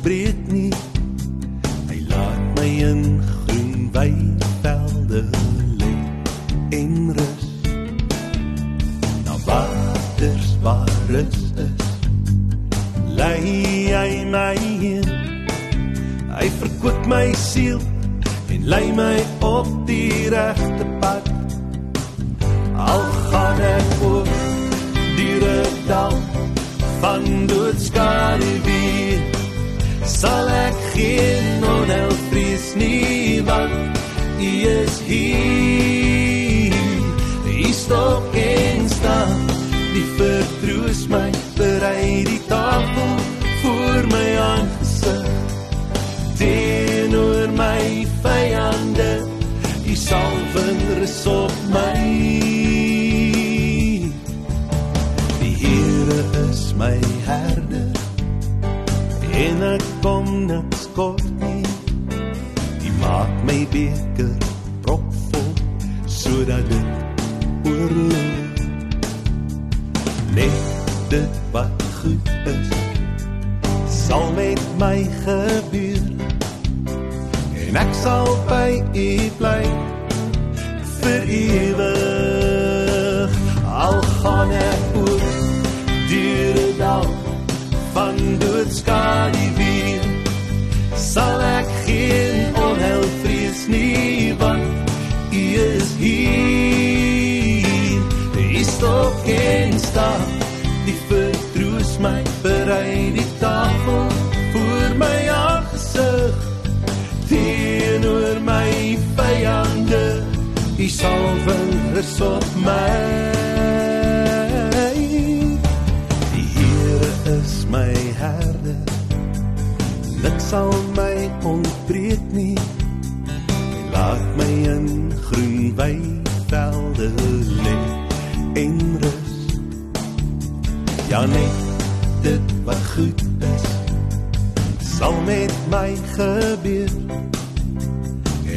ontbreek nie. Hy laat my in groen weivelde lê en rus. Na waters waar rus is. Lei hy my in. Hy verkoop my siel en lei my op die regte pad. Al gaan ek oor die dal van doodskade sal ek geen onheil vrees nie want U is hier. U stop en staan. Die vertroos my berei die tafel voor my aangesig. Teenoor my vyande U salwing rus op my. Die Here is my my gebeur en ek sal by U bly vir ewig. Al gaan ek oor deur dal van doodskade weer sal ek geen onheil vrees nie want u is hier. U stop en staan die vertroos my berei salwing rus op my die Here is my herder. Niks sal my ontbreek nie. Hy laat my in groen weivelde lê. En rus. Ja net dit wat goed is sal met my gebeur.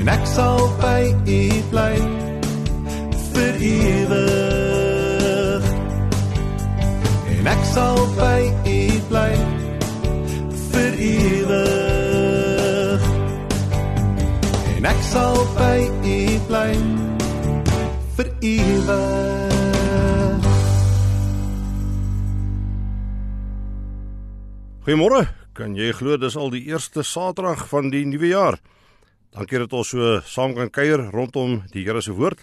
En ek sal by u bly vir ewig en ek sal by u bly vir ewig en ek sal by u bly vir ewig Goeiemôre. Kan jy glo dis al die eerste Saterdag van die nuwe jaar? Dankie dat ons so saam kan kuier rondom die Here se woord.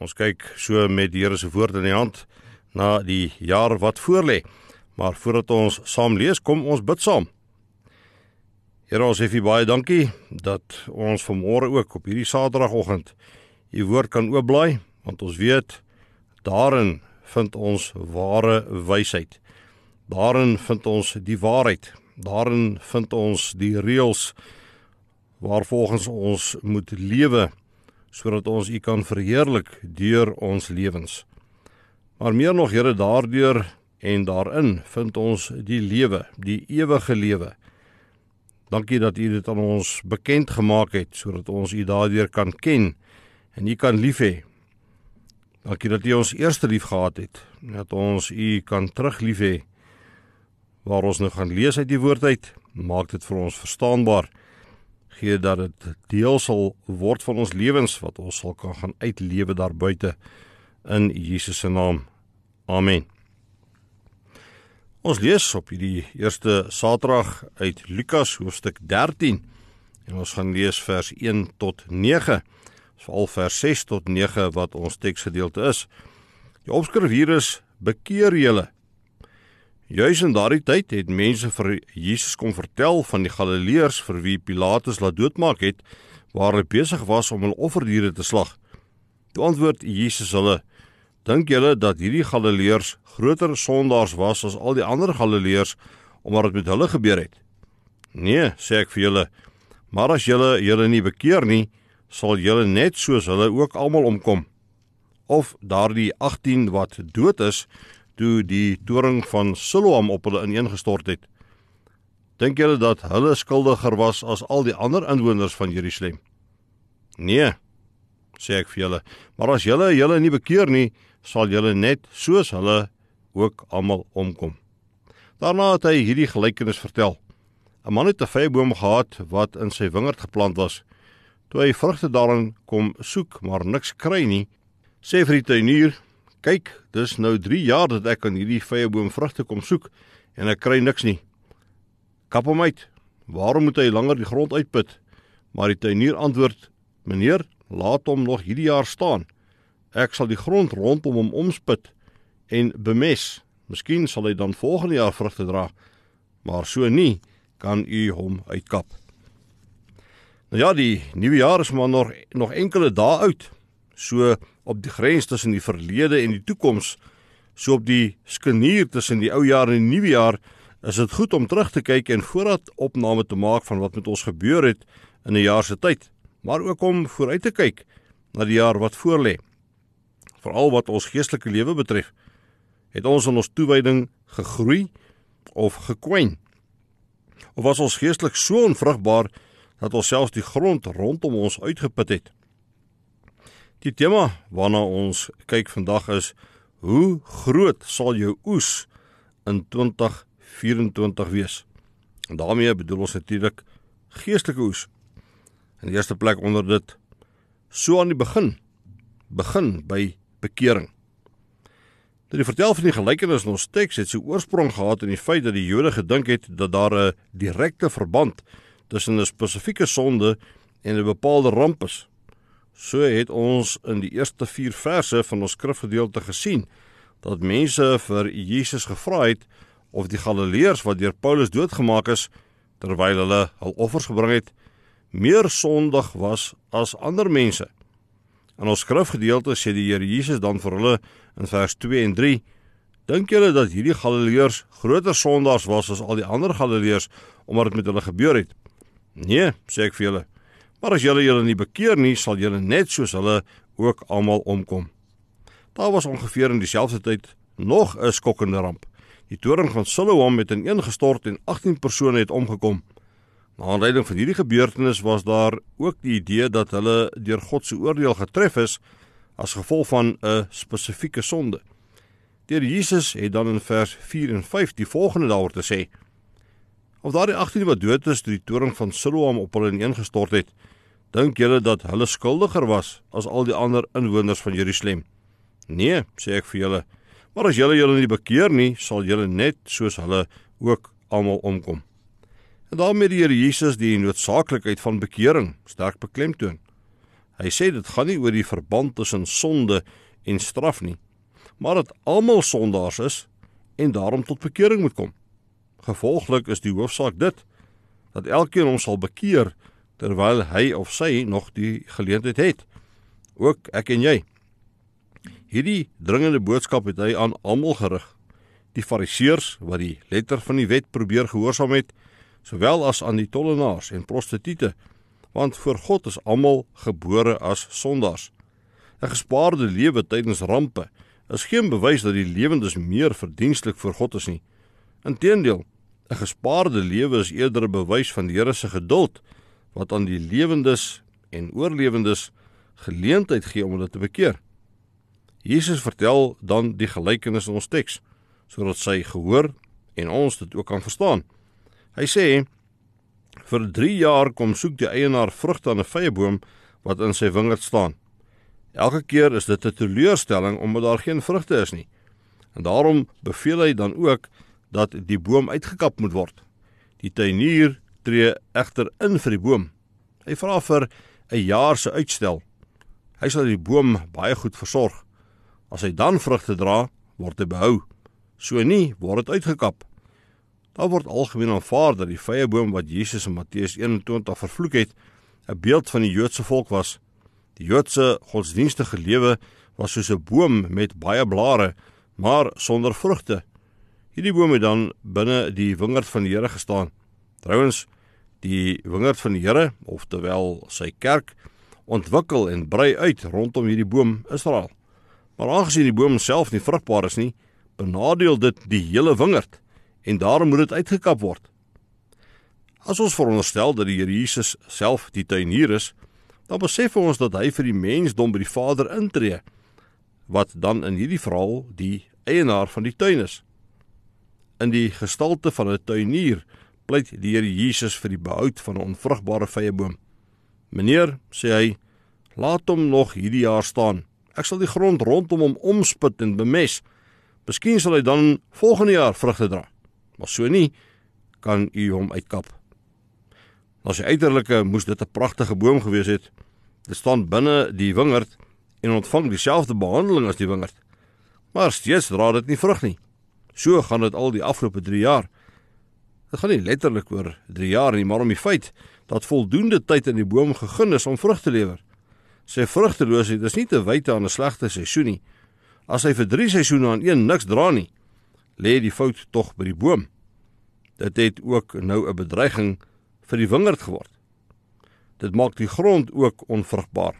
Ons kyk so met die Here se woord in die hand na die jaar wat voorlê. Maar voordat ons saam lees, kom ons bid saam. Here, ons sê vir baie dankie dat ons vanmôre ook op hierdie Saterdagoggend U woord kan oopblaai, want ons weet daarin vind ons ware wysheid. Daarin vind ons die waarheid. Daarin vind ons die reëls waarvolgens ons moet lewe sodat ons U kan verheerlik deur ons lewens. Maar meer nog, Here, daardeur en daarin vind ons die lewe, die ewige lewe. Dankie dat U dit aan ons bekend gemaak het sodat ons U daardeur kan ken en U kan lief hê. Dankie dat U ons eerste lief gehad het, dat ons U kan teruglief hê waar ons nou gaan lees uit die woord uit maak dit vir ons verstaanbaar. Gee dat dit deel sal word van ons lewens wat ons sal kan gaan uitlewe daar buite in Jesus se naam. Amen. Ons lees op hierdie eerste Saterdag uit Lukas hoofstuk 13 en ons gaan lees vers 1 tot 9. Veral vers 6 tot 9 wat ons teksgedeelte is. Die opskrif hier is: Bekeer julle. Juis in daardie tyd het mense vir Jesus kom vertel van die Galileërs vir wie Pilatus laat doodmaak het, waar hulle besig was om hulle offerdiere te slag. Toe antwoord Jesus hulle: Dink julle dat hierdie Galileërs groter sondaars was as al die ander Galileërs omdat dit met hulle gebeur het? Nee, sê ek vir julle. Maar as julle julle nie bekeer nie, sal julle net soos hulle ook almal omkom. Of daardie 18 wat dood is toe die toring van Siloam op hulle ineengestort het. Dink julle dat hulle skuldiger was as al die ander inwoners van Jerusalem? Nee, sê ek vir julle. Maar as julle julle nie bekeer nie, sal julle net soos hulle ook almal omkom. Daarna het hy hierdie gelykenis vertel. 'n Man het 'n vyeboom gehad wat in sy wingerd geplant was. Toe hy vrugte daarin kom soek, maar niks kry nie, sê vir die tuinier: "Kyk, dis nou 3 jaar dat ek aan hierdie vyeboom vrugte kom soek en ek kry niks nie. Kap hom uit. Waarom moet hy langer die grond uitput?" Maar die tuinier antwoord: "Meneer, laat hom nog hierdie jaar staan. Ek sal die grond rondom hom omspit en bemes. Miskien sal hy dan volgende jaar vrugte dra, maar so nie kan u hom uitkap. Nou ja, die nuwe jaar is maar nog nog enkele dae oud. So op die grens tussen die verlede en die toekoms, so op die skenier tussen die ou jaar en die nuwe jaar, is dit goed om terug te kyk en vooruit opname te maak van wat met ons gebeur het in 'n jaar se tyd, maar ook om vooruit te kyk na die jaar wat voorlê veral wat ons geestelike lewe betref, het ons in ons toewyding gegroei of gekwyn? Of was ons geestelik so onvrugbaar dat ons selfs die grond rondom ons uitgeput het? Die tema waarna ons kyk vandag is: Hoe groot sal jou oes in 2024 wees? En daarmee bedoel ons natuurlik geestelike oes. In die eerste plek onder dit so aan die begin begin by bekering. Dat die vertel van die gelykenis in ons teks het sy oorsprong gehad in die feit dat die Jode gedink het dat daar 'n direkte verband tussen 'n spesifieke sonde en 'n bepaalde ramp is. So het ons in die eerste 4 verse van ons skrifgedeelte gesien dat mense vir Jesus gevra het of die Galileërs wat deur Paulus doodgemaak is terwyl hulle hul offers gebring het, meer sondig was as ander mense. In ons skrifgedeelte sê die Here Jesus dan vir hulle in vers 2 en 3: Dink julle dat hierdie Galileërs groter sondaars was as al die ander Galileërs omdat dit met hulle gebeur het? Nee, sê ek vir julle. Maar as julle julle nie bekeer nie, sal julle net soos hulle ook almal omkom. Daar was ongeveer in dieselfde tyd nog 'n skokkende ramp. Die toring van Siloam het ineengestort en 18 persone het omgekom. Na aanleiding van hierdie gebeurtenis was daar ook die idee dat hulle deur God se oordeel getref is as gevolg van 'n spesifieke sonde. Deur Jesus het dan in vers 4 en 5 die volgende daaroor te sê: Of daardie 18 wat dood is deur die toring van Siloam op hulle ineengestort het, dink julle dat hulle skuldiger was as al die ander inwoners van Jerusalem? Nee, sê ek vir julle, maar as julle julle nie bekeer nie, sal julle net soos hulle ook almal omkom. En daarmee die Here Jesus die noodsaaklikheid van bekering sterk beklemtoon. Hy sê dit gaan nie oor die verband tussen sonde en straf nie, maar dat almal sondaars is en daarom tot bekering moet kom. Gevolglik is die hoofsaak dit dat elkeen hom sal bekeer terwyl hy of sy nog die geleentheid het. Ook ek en jy. Hierdie dringende boodskap het hy aan almal gerig. Die fariseërs wat die letter van die wet probeer gehoorsaam het, sowel as aan die tollenaars en prostituie, want voor God is almal gebore as sondaars. 'n Gespaarde lewe tydens rampe is geen bewys dat die lewendes meer verdienstelik voor God is nie. Inteendeel, 'n gespaarde lewe is eerder 'n bewys van die Here se geduld wat aan die lewendes en oorlewendes geleentheid gee om hulle te bekeer. Jesus vertel dan die gelykenis in ons teks sodat sy gehoor en ons dit ook kan verstaan. Hy sê Vir 3 jaar kom soek die eienaar vrugte aan 'n vyeboom wat in sy wingerd staan. Elke keer is dit 'n teleurstelling omdat daar geen vrugte is nie. En daarom beveel hy dan ook dat die boom uitgekap moet word. Die tuinier tree egter in vir die boom. Hy vra vir 'n jaar se uitstel. Hy sal die boom baie goed versorg. As hy dan vrugte dra, word hy behou. So nie word dit uitgekap. Daar word algemeen aanvaar dat die vyeboom wat Jesus in Matteus 21 vervloek het, 'n beeld van die Joodse volk was. Die Joodse godsdienstige lewe was soos 'n boom met baie blare, maar sonder vrugte. Hierdie boom het dan binne die wingerd van die Here gestaan. Trouwens, die wingerd van die Here, oftewel sy kerk, ontwikkel en brei uit rondom hierdie boom Israel. Maar aangesien die boom self nie vrugbaar is nie, benadeel dit die hele wingerd en daarom moet dit uitgekap word. As ons veronderstel dat die Here Jesus self die tuinier is, dan besef ons dat hy vir die mensdom by die Vader intree wat dan in hierdie verhaal die eienaar van die tuin is. In die gestalte van 'n tuinier pleit die Here Jesus vir die behoud van 'n onvrugbare vyeboom. Meneer, sê hy, laat hom nog hierdie jaar staan. Ek sal die grond rondom hom omspit en bemes. Miskien sal hy dan volgende jaar vrugte dra. Maar so nie kan u hom uitkap. As hy uiterlike moes dit 'n pragtige boom gewees het. Dit staan binne die wingerd en ontvang dieselfde behandeling as die wingerd. Maar steeds dra dit nie vrug nie. So gaan dit al die afgelope 3 jaar. Dit gaan nie letterlik oor 3 jaar nie, maar om die feit dat voldoende tyd aan die boom gegee is om vrug te lewer. Sy vrugteloosheid is nie te wyte aan 'n slegte seisoen nie. As hy vir 3 seisoene aan een niks dra nie, lê die fout tog by die boom. Dit het ook nou 'n bedreiging vir die wingerd geword. Dit maak die grond ook onvrugbaar.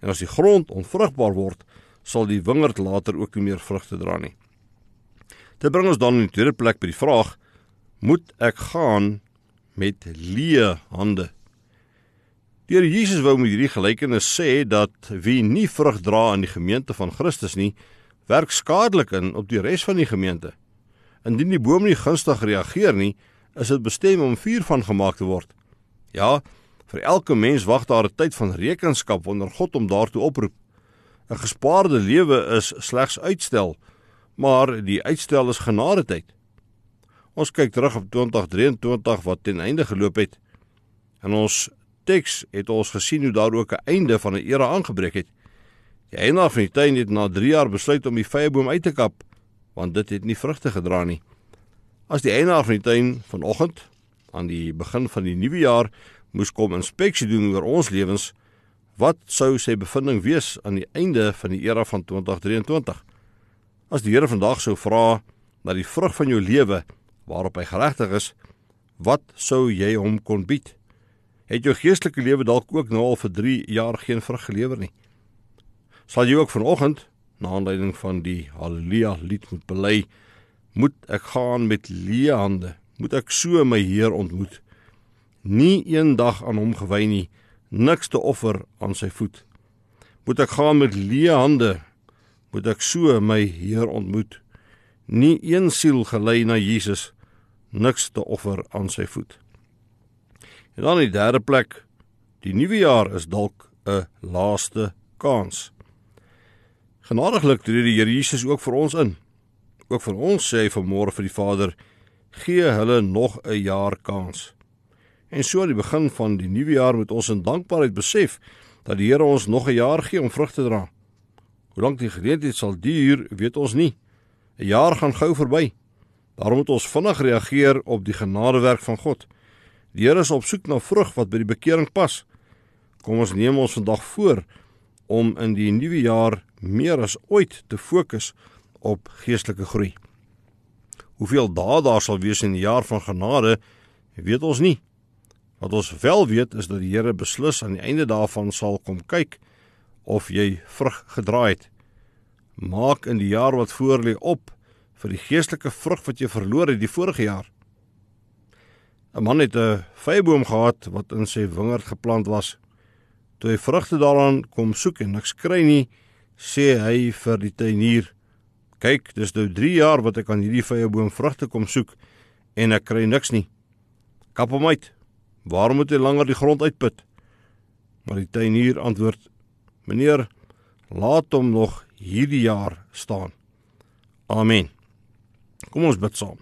En as die grond onvrugbaar word, sal die wingerd later ook nie meer vrugte dra nie. Dit bring ons dan in die tweede plek by die vraag: moet ek gaan met leë hande. Deur Jesus wou met hierdie gelykenis sê dat wie nie vrug dra in die gemeente van Christus nie, werk skadelik in op die res van die gemeente. Indien die boom nie gunstig reageer nie, is dit bestem om vuur van gemaak te word. Ja, vir elke mens wag daar 'n tyd van rekenskap wanneer God hom daartoe oproep. 'n Gespaarde lewe is slegs uitstel, maar die uitstel is genadetyd. Ons kyk terug op 2023 wat ten einde geloop het. In ons teks het ons gesien hoe daar ook 'n einde van 'n era aangebreek het. Die eienaar van die tuin het na 3 jaar besluit om die vyeboom uit te kap want dit het nie vrugte gedra nie. As die eienaar van die tuin vanoggend aan die begin van die nuwe jaar moes kom inspeksie doen oor ons lewens, wat sou sy bevinding wees aan die einde van die era van 2023? As die Here vandag sou vra na die vrug van jou lewe, waarop hy geregtig is, wat sou jy hom kon bied? Het jou geestelike lewe dalk ook nou al vir 3 jaar geen vrug gelewer nie? Sal jy ook vanoggend na aanleiding van die haleluja lied moet bely, moet ek gaan met leë hande, moet ek so my Heer ontmoet. Nie een dag aan hom gewy nie, niks te offer aan sy voet. Moet ek gaan met leë hande, moet ek so my Heer ontmoet. Nie een siel gelei na Jesus nie niks te offer aan sy voet. En dan die derde plek, die nuwe jaar is dalk 'n laaste kans. Genadiglik tree die Here Jesus ook vir ons in. Ook vir ons sê hy vanmôre vir die Vader, gee hulle nog 'n jaar kans. En so aan die begin van die nuwe jaar moet ons in dankbaarheid besef dat die Here ons nog 'n jaar gee om vrug te dra. Hoe lank die geleentheid sal duur, weet ons nie. 'n Jaar gaan gou verby. Daarom moet ons vinnig reageer op die genadewerk van God. Die Here is op soek na vrug wat by die bekering pas. Kom ons neem ons vandag voor om in die nuwe jaar meer as ooit te fokus op geestelike groei. Hoeveel dae daar sal wees in die jaar van genade, weet ons nie. Wat ons wel weet is dat die Here beslis aan die einde daarvan sal kom kyk of jy vrug gedra het. Maak in die jaar wat voorlê op vir die geestelike vrug wat jy verloor het die vorige jaar. 'n Man het 'n vyeboom gehad wat in sy wingerd geplant was. Toe hy vrugte daaraan kom soek en niks kry nie, sê hy vir die tuinier: "Kyk, dis nou 3 jaar wat ek aan hierdie vyeboom vrugte kom soek en ek kry niks nie. Kap hom uit, Waarom moet hy langer die grond uitput? Maar die tuinier antwoord: Meneer, laat hom nog hierdie jaar staan. Amen. Kom ons bid saam.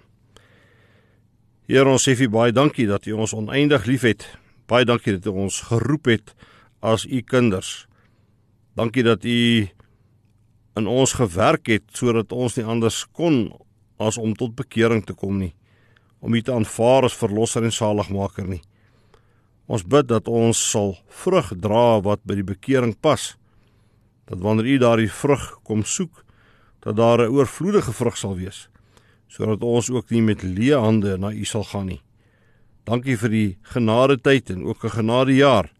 Here ons sê vir baie dankie dat U ons oneindig liefhet. Baie dankie dat U ons geroep het as U kinders. Dankie dat U in ons gewerk het sodat ons nie anders kon as om tot bekering te kom nie, om U te aanvaar as verlosser en saligmaker nie. Ons bid dat ons sal vrug dra wat by die bekering pas. Dat wanneer U daardie vrug kom soek, dat daar 'n oorvloedige vrug sal wees, sodat ons ook nie met leë hande na U sal gaan nie. Dankie vir die genade tyd en ook 'n genade jaar.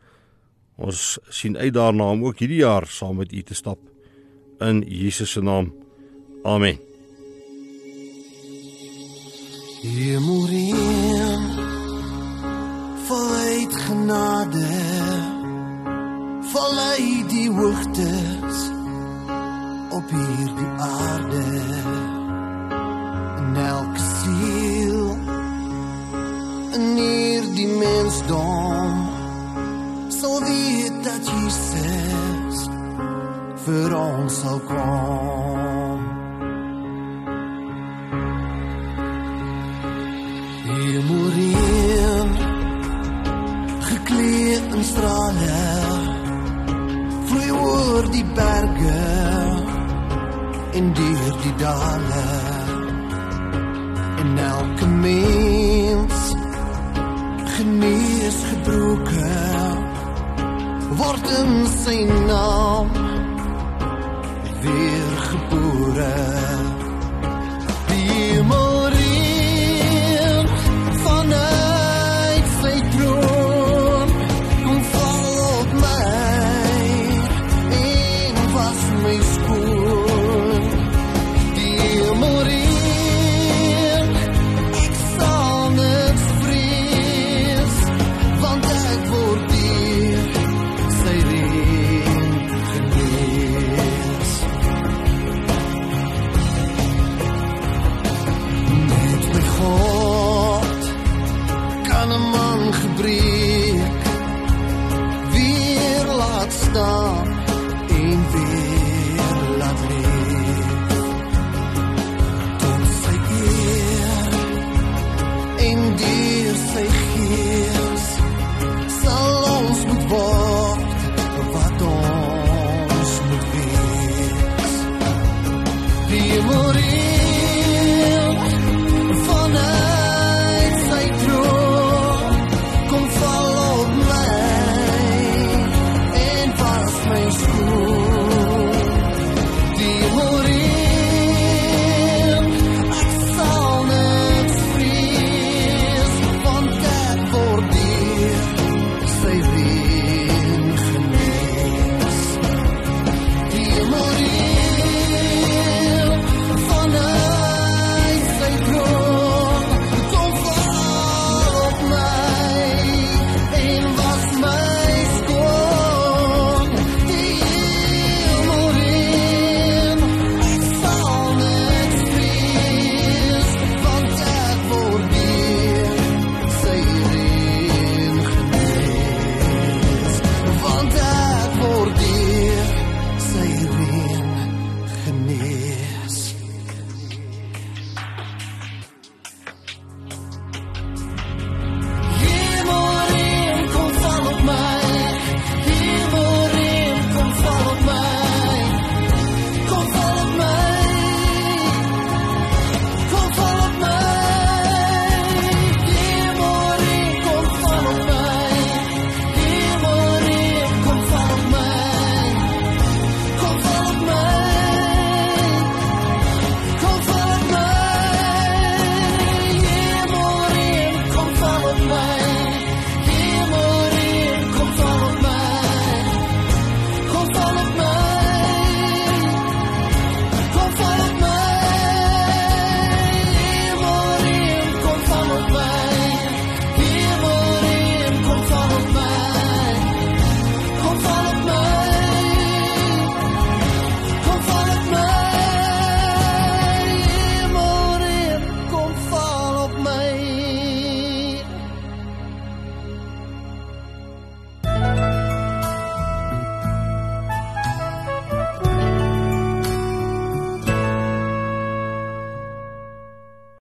Ons sien uit daarna om ook hierdie jaar saam met U te stap in Jesus se naam. Amen. Hemelreën Voluit genade Voluit die hoogtes Op hierdie aarde En elke siel En hierdie mensdom. Sal weet dat Jesus Vir ons sal kom